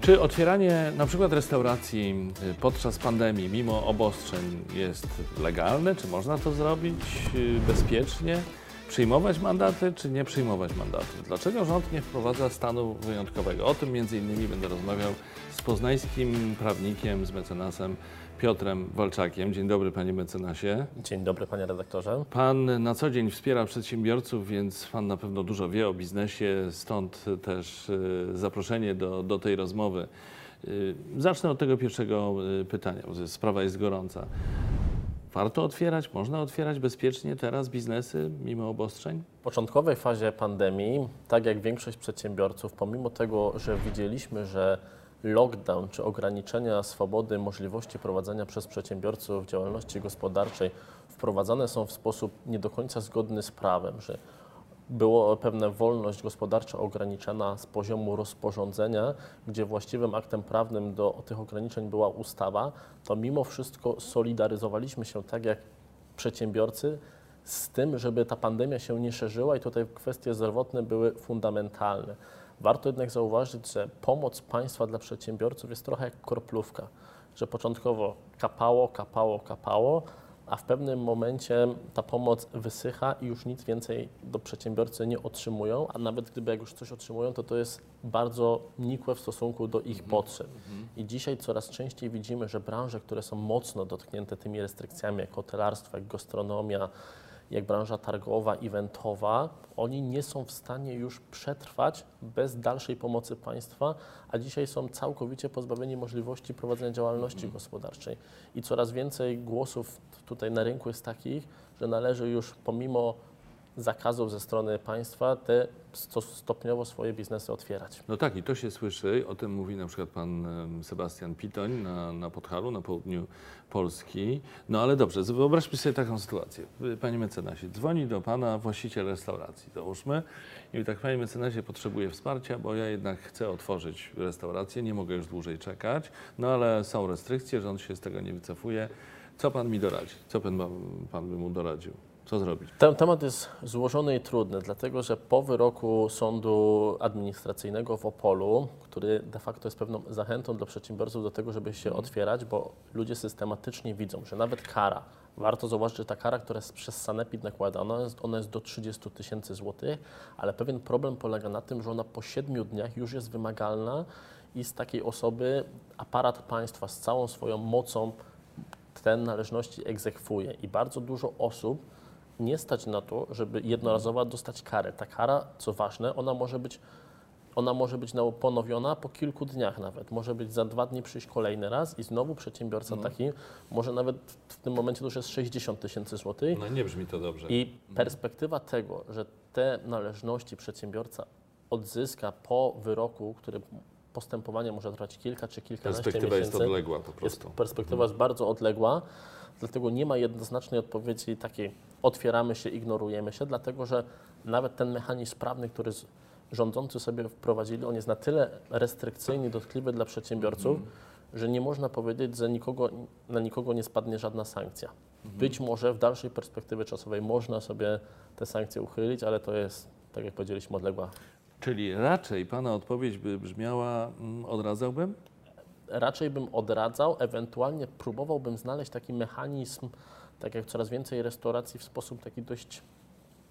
Czy otwieranie na przykład restauracji y, podczas pandemii, mimo obostrzeń, jest legalne? Czy można to zrobić y, bezpiecznie? Przyjmować mandaty, czy nie przyjmować mandaty? Dlaczego rząd nie wprowadza stanu wyjątkowego? O tym między innymi będę rozmawiał z poznańskim prawnikiem, z mecenasem Piotrem Walczakiem. Dzień dobry, panie mecenasie. Dzień dobry, panie redaktorze. Pan na co dzień wspiera przedsiębiorców, więc pan na pewno dużo wie o biznesie, stąd też y, zaproszenie do, do tej rozmowy. Y, Zacznę od tego pierwszego y, pytania, bo sprawa jest gorąca. Warto otwierać, można otwierać bezpiecznie teraz biznesy mimo obostrzeń? W początkowej fazie pandemii, tak jak większość przedsiębiorców, pomimo tego, że widzieliśmy, że lockdown czy ograniczenia swobody możliwości prowadzenia przez przedsiębiorców działalności gospodarczej wprowadzane są w sposób nie do końca zgodny z prawem, że było pewna wolność gospodarcza ograniczona z poziomu rozporządzenia, gdzie właściwym aktem prawnym do tych ograniczeń była ustawa, to mimo wszystko solidaryzowaliśmy się tak jak przedsiębiorcy z tym, żeby ta pandemia się nie szerzyła i tutaj kwestie zdrowotne były fundamentalne. Warto jednak zauważyć, że pomoc państwa dla przedsiębiorców jest trochę jak korplówka, że początkowo kapało, kapało, kapało, a w pewnym momencie ta pomoc wysycha i już nic więcej do przedsiębiorcy nie otrzymują, a nawet gdyby jak już coś otrzymują, to to jest bardzo nikłe w stosunku do ich potrzeb. I dzisiaj coraz częściej widzimy, że branże, które są mocno dotknięte tymi restrykcjami, jak hotelarstwo, jak gastronomia, jak branża targowa, eventowa, oni nie są w stanie już przetrwać bez dalszej pomocy państwa, a dzisiaj są całkowicie pozbawieni możliwości prowadzenia działalności gospodarczej. I coraz więcej głosów tutaj na rynku jest takich, że należy już pomimo zakazów ze strony państwa te sto- stopniowo swoje biznesy otwierać. No tak, i to się słyszy. O tym mówi na przykład pan Sebastian Pitoń na, na Podhalu, na południu Polski. No ale dobrze, wyobraźmy sobie taką sytuację. Wy, Panie mecenasie, dzwoni do pana właściciel restauracji, załóżmy, i tak, panie mecenasie, potrzebuję wsparcia, bo ja jednak chcę otworzyć restaurację, nie mogę już dłużej czekać, no ale są restrykcje, rząd się z tego nie wycofuje. Co pan mi doradzi? Co pan, pan by mu doradził? Co zrobić? Ten temat jest złożony i trudny, dlatego że po wyroku sądu administracyjnego w Opolu, który de facto jest pewną zachętą dla przedsiębiorców do tego, żeby się otwierać, bo ludzie systematycznie widzą, że nawet kara, warto zauważyć, że ta kara, która jest przez Sanepid nakładana, jest- ona jest do 30 tysięcy złotych, ale pewien problem polega na tym, że ona po 7 dniach już jest wymagalna i z takiej osoby aparat państwa z całą swoją mocą te należności egzekwuje i bardzo dużo osób nie stać na to, żeby jednorazowo dostać karę. Ta kara, co ważne, ona może być, ona może być na- ponowiona po kilku dniach nawet. Może być za dwa dni przyjść kolejny raz i znowu przedsiębiorca taki, może nawet w tym momencie to już jest 60 tysięcy złotych. No nie brzmi to dobrze. I perspektywa tego, że te należności przedsiębiorca odzyska po wyroku, który postępowanie może trwać kilka czy kilkanaście Perspektywa jest miesięcy, odległa po jest, prostu. perspektywa jest bardzo odległa, dlatego nie ma jednoznacznej odpowiedzi takiej otwieramy się, ignorujemy się, dlatego że nawet ten mechanizm prawny, który rządzący sobie wprowadzili, on jest na tyle restrykcyjny i dotkliwy dla przedsiębiorców, że nie można powiedzieć, że nikogo, na nikogo nie spadnie żadna sankcja. Być może w dalszej perspektywie czasowej można sobie te sankcje uchylić, ale to jest, tak jak powiedzieliśmy, odległa Czyli raczej Pana odpowiedź by brzmiała, mm, odradzałbym? raczej bym odradzał, ewentualnie próbowałbym znaleźć taki mechanizm, tak jak coraz więcej restauracji w sposób taki dość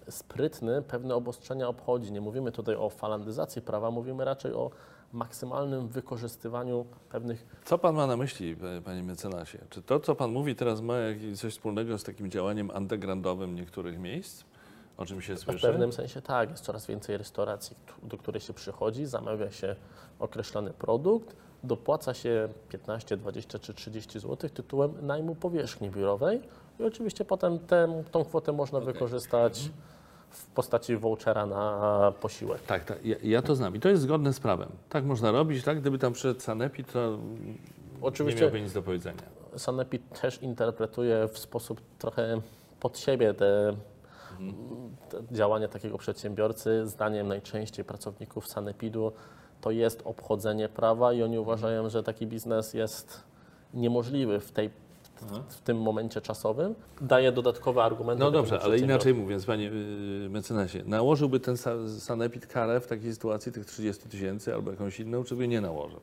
sprytny pewne obostrzenia obchodzi. Nie mówimy tutaj o falandyzacji prawa, mówimy raczej o maksymalnym wykorzystywaniu pewnych Co Pan ma na myśli, Panie mecenasie? Czy to, co Pan mówi teraz ma coś wspólnego z takim działaniem undergroundowym niektórych miejsc? O czym się W słyszy? pewnym sensie tak, jest coraz więcej restauracji, do której się przychodzi, zamawia się określony produkt, dopłaca się 15, 20 czy 30 zł tytułem najmu powierzchni biurowej i oczywiście potem tę, tą kwotę można wykorzystać w postaci vouchera na posiłek. Tak, tak ja, ja to znam i to jest zgodne z prawem. Tak można robić, tak? Gdyby tam przyszedł Sanepid, to nie Oczywiście miałby nic do powiedzenia. Sanepid też interpretuje w sposób trochę pod siebie te działania takiego przedsiębiorcy. Zdaniem najczęściej pracowników Sanepidu to jest obchodzenie prawa i oni uważają, że taki biznes jest niemożliwy w, tej, w tym momencie czasowym. Daje dodatkowe argumenty. No dobrze, ale inaczej mówiąc, Panie yy, mecenasie, nałożyłby ten sa- Sanepid karę w takiej sytuacji tych 30 tysięcy albo jakąś inną, czy by nie nałożył?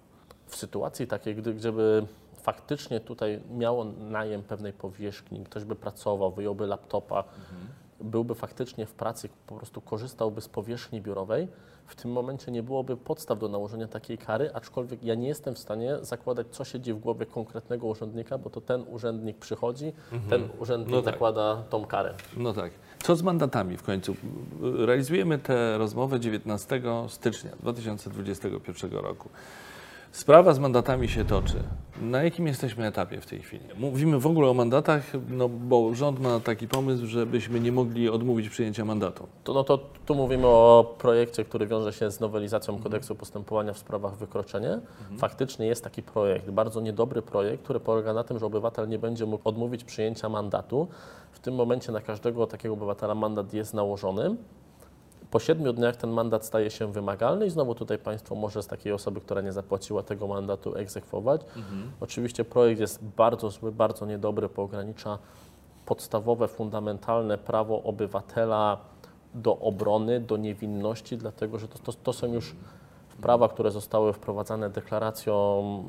w sytuacji takiej, gdy, gdyby faktycznie tutaj miało najem pewnej powierzchni, ktoś by pracował, wyjąłby laptopa, byłby faktycznie w pracy, po prostu korzystałby z powierzchni biurowej, w tym momencie nie byłoby podstaw do nałożenia takiej kary, aczkolwiek ja nie jestem w stanie zakładać, co siedzi w głowie konkretnego urzędnika, bo to ten urzędnik przychodzi, ten urzędnik No tak. zakłada tą karę. No tak. Co z mandatami w końcu? Realizujemy tę rozmowę 19 stycznia 2021 roku. Sprawa z mandatami się toczy. Na jakim jesteśmy etapie w tej chwili? Mówimy w ogóle o mandatach, no bo rząd ma taki pomysł, żebyśmy nie mogli odmówić przyjęcia mandatu. To, no to tu mówimy o projekcie, który wiąże się z nowelizacją kodeksu postępowania w sprawach wykroczenia. Faktycznie jest taki projekt, bardzo niedobry projekt, który polega na tym, że obywatel nie będzie mógł odmówić przyjęcia mandatu. W tym momencie na każdego takiego obywatela mandat jest nałożony. Po siedmiu dniach ten mandat staje się wymagalny i znowu tutaj państwo może z takiej osoby, która nie zapłaciła tego mandatu egzekwować. Oczywiście projekt jest bardzo zły, bardzo niedobry, bo ogranicza podstawowe, fundamentalne prawo obywatela do obrony, do niewinności, dlatego że to, to, to są już prawa, które zostały wprowadzane deklaracją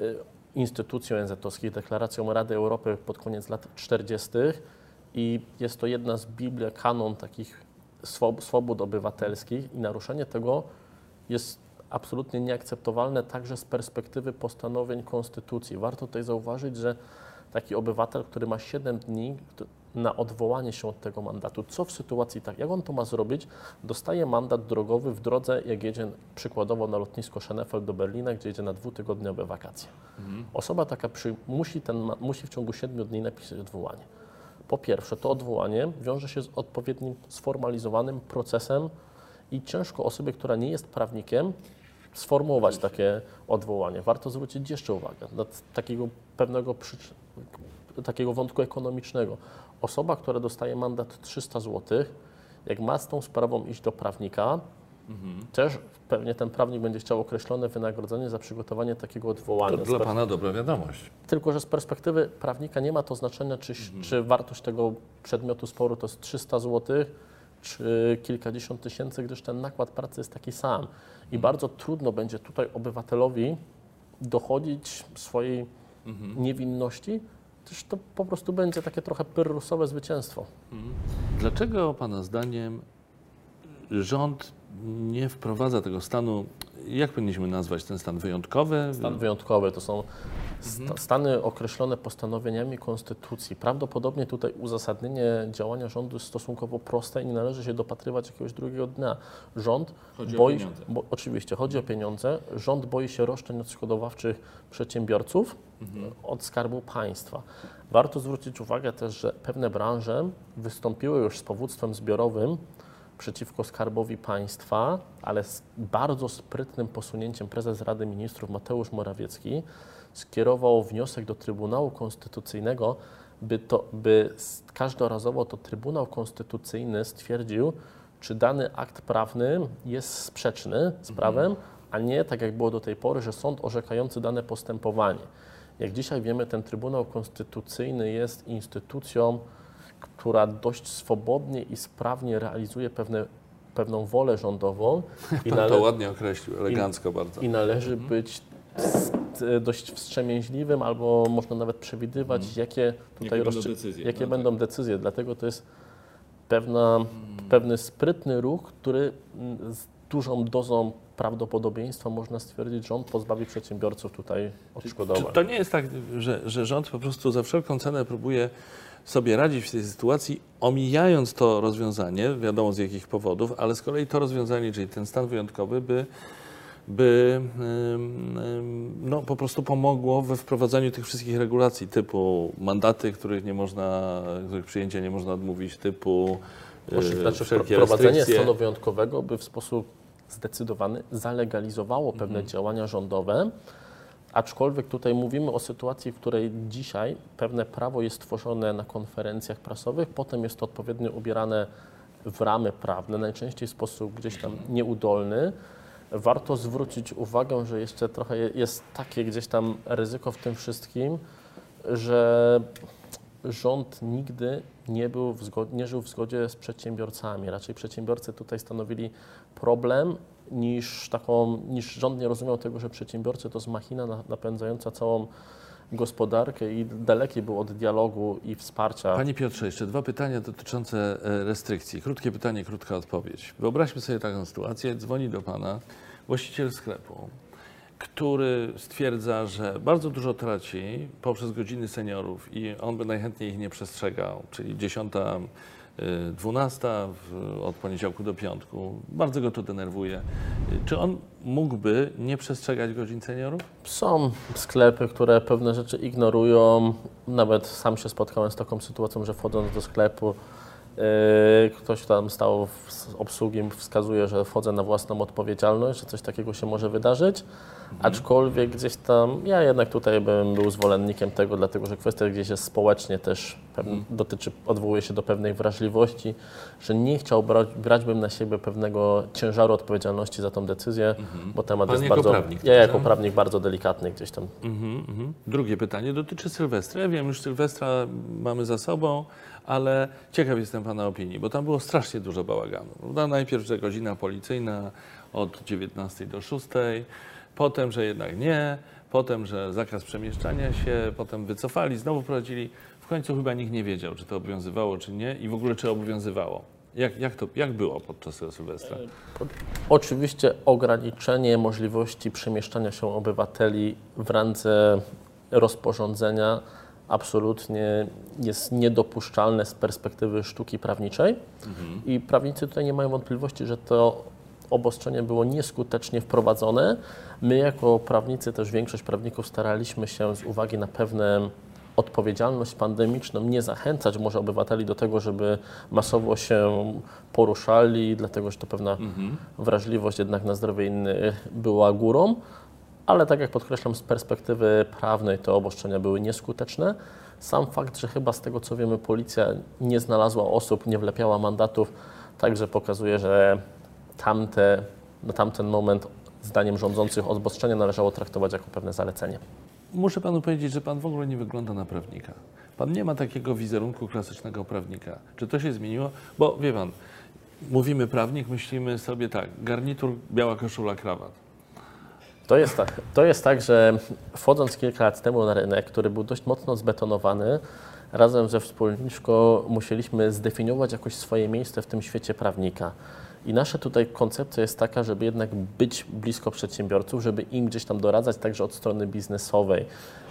y, instytucji ONZ-owskich, deklaracją Rady Europy pod koniec lat 40. i jest to jedna z Biblia, kanon takich swobód obywatelskich i naruszenie tego jest absolutnie nieakceptowalne także z perspektywy postanowień Konstytucji. Warto tutaj zauważyć, że taki obywatel, który ma 7 dni na odwołanie się od tego mandatu, co w sytuacji tak, jak on to ma zrobić, dostaje mandat drogowy w drodze, jak jedzie przykładowo na lotnisko Schönefeld do Berlina, gdzie jedzie na dwutygodniowe wakacje. Osoba taka przy, musi, ten, musi w ciągu 7 dni napisać odwołanie. Po pierwsze, to odwołanie wiąże się z odpowiednim sformalizowanym procesem i ciężko osobie, która nie jest prawnikiem, sformułować takie odwołanie. Warto zwrócić jeszcze uwagę na takiego pewnego takiego wątku ekonomicznego. Osoba, która dostaje mandat 300 zł, jak ma z tą sprawą iść do prawnika, też pewnie ten prawnik będzie chciał określone wynagrodzenie za przygotowanie takiego odwołania. To dla Pana dobra wiadomość. tylko, że z perspektywy prawnika nie ma to znaczenia, czy, czy wartość tego przedmiotu sporu to jest 300 zł, czy kilkadziesiąt tysięcy, gdyż ten nakład pracy jest taki sam. I bardzo trudno będzie tutaj obywatelowi dochodzić swojej niewinności, gdyż to po prostu będzie takie trochę pyrrusowe zwycięstwo. Dlaczego Pana zdaniem rząd nie wprowadza tego stanu, jak powinniśmy nazwać ten stan wyjątkowy? Stan wyjątkowy to są sta- stany określone postanowieniami konstytucji. Prawdopodobnie tutaj uzasadnienie działania rządu jest stosunkowo proste i nie należy się dopatrywać jakiegoś drugiego dnia. Rząd Chodzi boi pieniądze. bo, oczywiście chodzi o pieniądze. Rząd boi się roszczeń odszkodowawczych przedsiębiorców od Skarbu Państwa. Warto zwrócić uwagę też, że pewne branże wystąpiły już z powództwem zbiorowym przeciwko Skarbowi Państwa, ale z bardzo sprytnym posunięciem prezes Rady Ministrów Mateusz Morawiecki skierował wniosek do Trybunału Konstytucyjnego, by, to, by każdorazowo to Trybunał Konstytucyjny stwierdził, czy dany akt prawny jest sprzeczny z prawem, a nie tak jak było do tej pory, że sąd orzekający dane postępowanie. Jak dzisiaj wiemy, ten Trybunał Konstytucyjny jest instytucją, która dość swobodnie i sprawnie realizuje pewne, pewną wolę rządową i, Pan to ładnie określił, elegancko bardzo. i należy być st- dość wstrzemięźliwym albo można nawet przewidywać, jakie tutaj będą rozstrzy- decyzje, jakie no będą decyzje. Dlatego to jest pewna, pewny sprytny ruch, który mm, z dużą dozą prawdopodobieństwa można stwierdzić, że on pozbawi przedsiębiorców tutaj Czy odszkodowań. to nie jest tak, że, że rząd po prostu za wszelką cenę próbuje sobie radzić w tej sytuacji, omijając to rozwiązanie, wiadomo z jakich powodów, ale z kolei to rozwiązanie, czyli ten stan wyjątkowy, by, by no, po prostu pomogło we wprowadzaniu tych wszystkich regulacji typu mandaty, których nie można, których przyjęcia nie można odmówić, typu yy, Znaczy, wprowadzenie stanu wyjątkowego by w sposób zdecydowany zalegalizowało pewne Mhm. działania rządowe, aczkolwiek tutaj mówimy o sytuacji, w której dzisiaj pewne prawo jest tworzone na konferencjach prasowych, potem jest to odpowiednio ubierane w ramy prawne, najczęściej w sposób gdzieś tam nieudolny. Warto zwrócić uwagę, że jeszcze trochę je- jest takie gdzieś tam ryzyko w tym wszystkim, że rząd nigdy nie, był w zgod- nie żył w zgodzie z przedsiębiorcami. Raczej przedsiębiorcy tutaj stanowili problem niż taką, niż rząd nie rozumiał tego, że przedsiębiorcy to jest machina na- napędzająca całą gospodarkę i daleki był od dialogu i wsparcia. Panie Piotrze, jeszcze dwa pytania dotyczące e, restrykcji. Krótkie pytanie, krótka odpowiedź. Wyobraźmy sobie taką sytuację. Dzwoni do Pana właściciel sklepu, który stwierdza, że bardzo dużo traci poprzez godziny seniorów i on by najchętniej ich nie przestrzegał, czyli 10, y, 12 w, od poniedziałku do piątku. Bardzo go to denerwuje. Y, Czy on mógłby nie przestrzegać godzin seniorów? Są sklepy, które pewne rzeczy ignorują. Nawet sam się spotkałem z taką sytuacją, że wchodząc do sklepu, ktoś tam stał z obsługi, wskazuje, że wchodzę na własną odpowiedzialność, że coś takiego się może wydarzyć. Aczkolwiek gdzieś tam, ja jednak tutaj bym był zwolennikiem tego, dlatego że kwestia gdzieś jest społecznie też pewn- dotyczy, odwołuje się do pewnej wrażliwości, że nie chciał brać, brać bym na siebie pewnego ciężaru odpowiedzialności za tą decyzję, bo temat Pan jest bardzo, prawnik, ja jako tak? prawnik bardzo delikatny gdzieś tam. Mhm, mhm. Drugie pytanie dotyczy Sylwestra. Ja wiem, już Sylwestra mamy za sobą, ale ciekaw jestem Pana opinii, bo tam było strasznie dużo bałaganu. Najpierw, że godzina policyjna od 19 do 6, potem, że jednak nie, potem, że zakaz przemieszczania się, potem wycofali, znowu wprowadzili. W końcu chyba nikt nie wiedział, czy to obowiązywało, czy nie i w ogóle, czy obowiązywało. Jak, jak, to, jak było podczas tego Sylwestra? Oczywiście ograniczenie możliwości przemieszczania się obywateli w randze rozporządzenia absolutnie jest niedopuszczalne z perspektywy sztuki prawniczej. I prawnicy tutaj nie mają wątpliwości, że to obostrzenie było nieskutecznie wprowadzone. My jako prawnicy, też większość prawników staraliśmy się z uwagi na pewne odpowiedzialność pandemiczną nie zachęcać może obywateli do tego, żeby masowo się poruszali, dlatego że to pewna wrażliwość jednak na zdrowie innych była górą, ale tak jak podkreślam, z perspektywy prawnej te obostrzenia były nieskuteczne. Sam fakt, że chyba z tego co wiemy, policja nie znalazła osób, nie wlepiała mandatów, także pokazuje, że tamte, na tamten moment, zdaniem rządzących, obostrzenia należało traktować jako pewne zalecenie. Muszę panu powiedzieć, że pan w ogóle nie wygląda na prawnika. Pan nie ma takiego wizerunku klasycznego prawnika. Czy to się zmieniło? Bo wie pan, mówimy prawnik, myślimy sobie tak, garnitur, biała koszula, krawat. To jest, tak, to jest tak, że wchodząc kilka lat temu na rynek, który był dość mocno zbetonowany, razem ze wspólniczką musieliśmy zdefiniować jakoś swoje miejsce w tym świecie prawnika. I nasza tutaj koncepcja jest taka, żeby jednak być blisko przedsiębiorców, żeby im gdzieś tam doradzać także od strony biznesowej.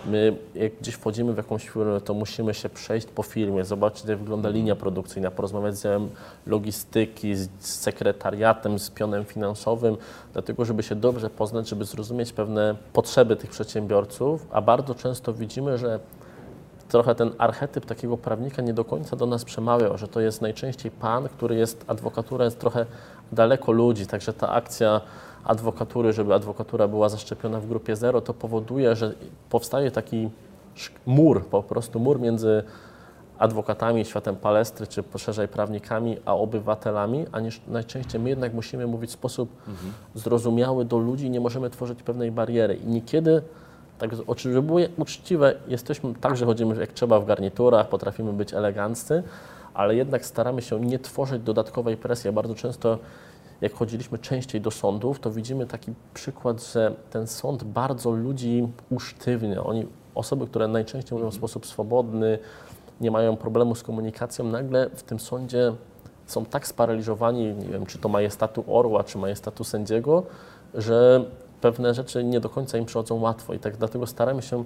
My jak gdzieś wchodzimy w jakąś firmę, to musimy się przejść po firmie, zobaczyć jak wygląda linia produkcyjna, porozmawiać z działem logistyki, z sekretariatem, z pionem finansowym, dlatego żeby się dobrze poznać, żeby zrozumieć pewne potrzeby tych przedsiębiorców, a bardzo często widzimy, że trochę ten archetyp takiego prawnika nie do końca do nas przemawiał, że to jest najczęściej pan, który jest, adwokatura jest trochę daleko ludzi, także ta akcja adwokatury, żeby adwokatura była zaszczepiona w grupie zero, to powoduje, że powstaje taki mur, po prostu mur między adwokatami, światem palestry, czy poszerzej prawnikami, a obywatelami, a niż, najczęściej my jednak musimy mówić w sposób zrozumiały do ludzi, nie możemy tworzyć pewnej bariery. I niekiedy, tak, żeby było uczciwe, jesteśmy, także chodzimy jak trzeba w garniturach, potrafimy być eleganccy, ale jednak staramy się nie tworzyć dodatkowej presji. Bardzo często jak chodziliśmy częściej do sądów, to widzimy taki przykład, że ten sąd bardzo ludzi usztywnia. Oni, osoby, które najczęściej mówią w sposób swobodny, nie mają problemu z komunikacją, nagle w tym sądzie są tak sparaliżowani, nie wiem, czy to majestatu orła, czy majestatu sędziego, że pewne rzeczy nie do końca im przychodzą łatwo i tak dlatego staramy się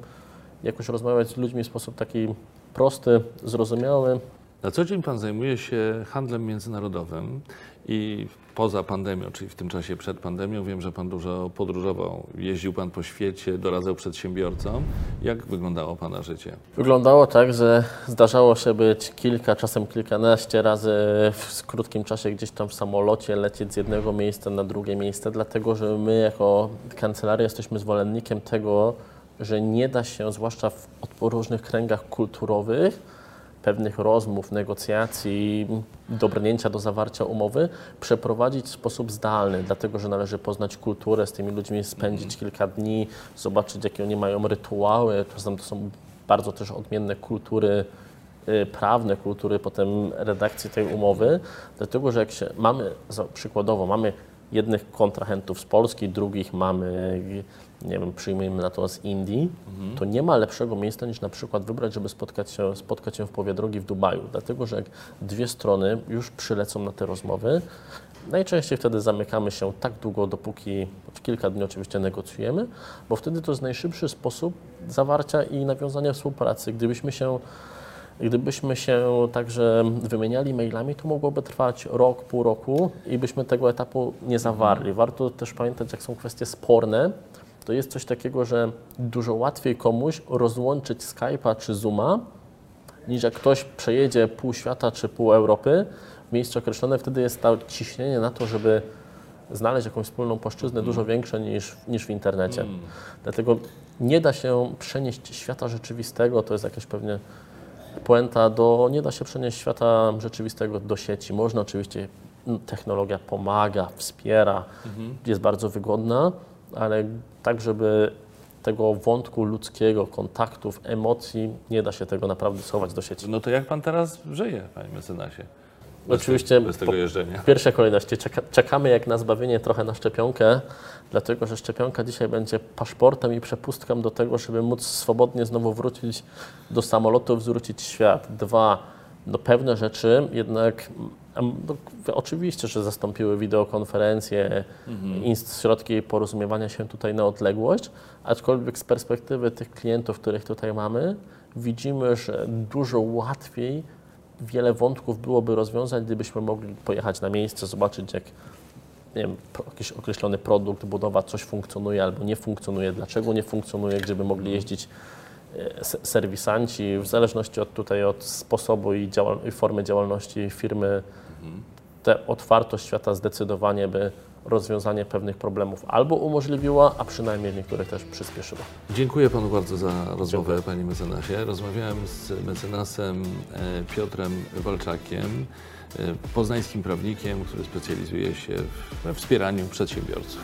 jakoś rozmawiać z ludźmi w sposób taki prosty, zrozumiały, Na co dzień pan zajmuje się handlem międzynarodowym i poza pandemią, czyli w tym czasie przed pandemią, wiem, że pan dużo podróżował, jeździł pan po świecie, doradzał przedsiębiorcom. Jak wyglądało pana życie? Wyglądało tak, że zdarzało się być kilka, czasem kilkanaście razy w krótkim czasie gdzieś tam w samolocie, lecieć z jednego miejsca na drugie miejsce, dlatego że my jako kancelaria jesteśmy zwolennikiem tego, że nie da się, zwłaszcza w różnych kręgach kulturowych, pewnych rozmów, negocjacji, dobrnięcia do zawarcia umowy przeprowadzić w sposób zdalny, dlatego że należy poznać kulturę, z tymi ludźmi spędzić kilka dni, zobaczyć jakie oni mają rytuały, czasem to są bardzo też odmienne kultury y, prawne, kultury potem redakcji tej umowy, dlatego że jak się mamy, przykładowo, mamy jednych kontrahentów z Polski, drugich mamy, nie wiem, przyjmujemy na to z Indii, to nie ma lepszego miejsca niż na przykład wybrać, żeby spotkać się, spotkać się w powie drogi w Dubaju. Dlatego, że jak dwie strony już przylecą na te rozmowy, najczęściej wtedy zamykamy się tak długo, dopóki w kilka dni oczywiście negocjujemy, bo wtedy to jest najszybszy sposób zawarcia i nawiązania współpracy. Gdybyśmy się Gdybyśmy się także wymieniali mailami, to mogłoby trwać rok, pół roku i byśmy tego etapu nie zawarli. Warto też pamiętać, jak są kwestie sporne, to jest coś takiego, że dużo łatwiej komuś rozłączyć Skype'a czy Zooma, niż jak ktoś przejedzie pół świata czy pół Europy w miejscu określone, wtedy jest to ciśnienie na to, żeby znaleźć jakąś wspólną płaszczyznę dużo większe niż, niż w internecie. Dlatego nie da się przenieść świata rzeczywistego, to jest jakieś pewnie puenta do, nie da się przenieść świata rzeczywistego do sieci. Można oczywiście, mm, technologia pomaga, wspiera, jest bardzo wygodna, ale tak, żeby tego wątku ludzkiego, kontaktów, emocji, nie da się tego naprawdę schować do sieci. No to jak pan teraz żyje, panie mecenasie? Bez Oczywiście Bez tego jeżdżenia. w pierwszej kolejności czeka, czekamy jak na zbawienie trochę na szczepionkę, dlatego że szczepionka dzisiaj będzie paszportem i przepustką do tego, żeby móc swobodnie znowu wrócić do samolotów, zwrócić świat. Dwa, no pewne rzeczy jednak em, no, oczywiście, że zastąpiły wideokonferencje, inst- środki porozumiewania się tutaj na odległość, aczkolwiek z perspektywy tych klientów, których tutaj mamy, widzimy, że dużo łatwiej wątków byłoby rozwiązać, gdybyśmy mogli pojechać na miejsce, zobaczyć jak nie wiem, jakiś określony produkt, budowa, coś funkcjonuje albo nie funkcjonuje, dlaczego nie funkcjonuje, gdyby mogli jeździć e, se- serwisanci, w zależności od tutaj od sposobu i, i formy działalności firmy, ta otwartość świata zdecydowanie by rozwiązanie pewnych problemów albo umożliwiła, a przynajmniej niektórych też przyspieszyła. Dziękuję panu bardzo za rozmowę, panie mecenasie. Rozmawiałem z mecenasem e, Piotrem Walczakiem, e, poznańskim prawnikiem, który specjalizuje się we wspieraniu przedsiębiorców.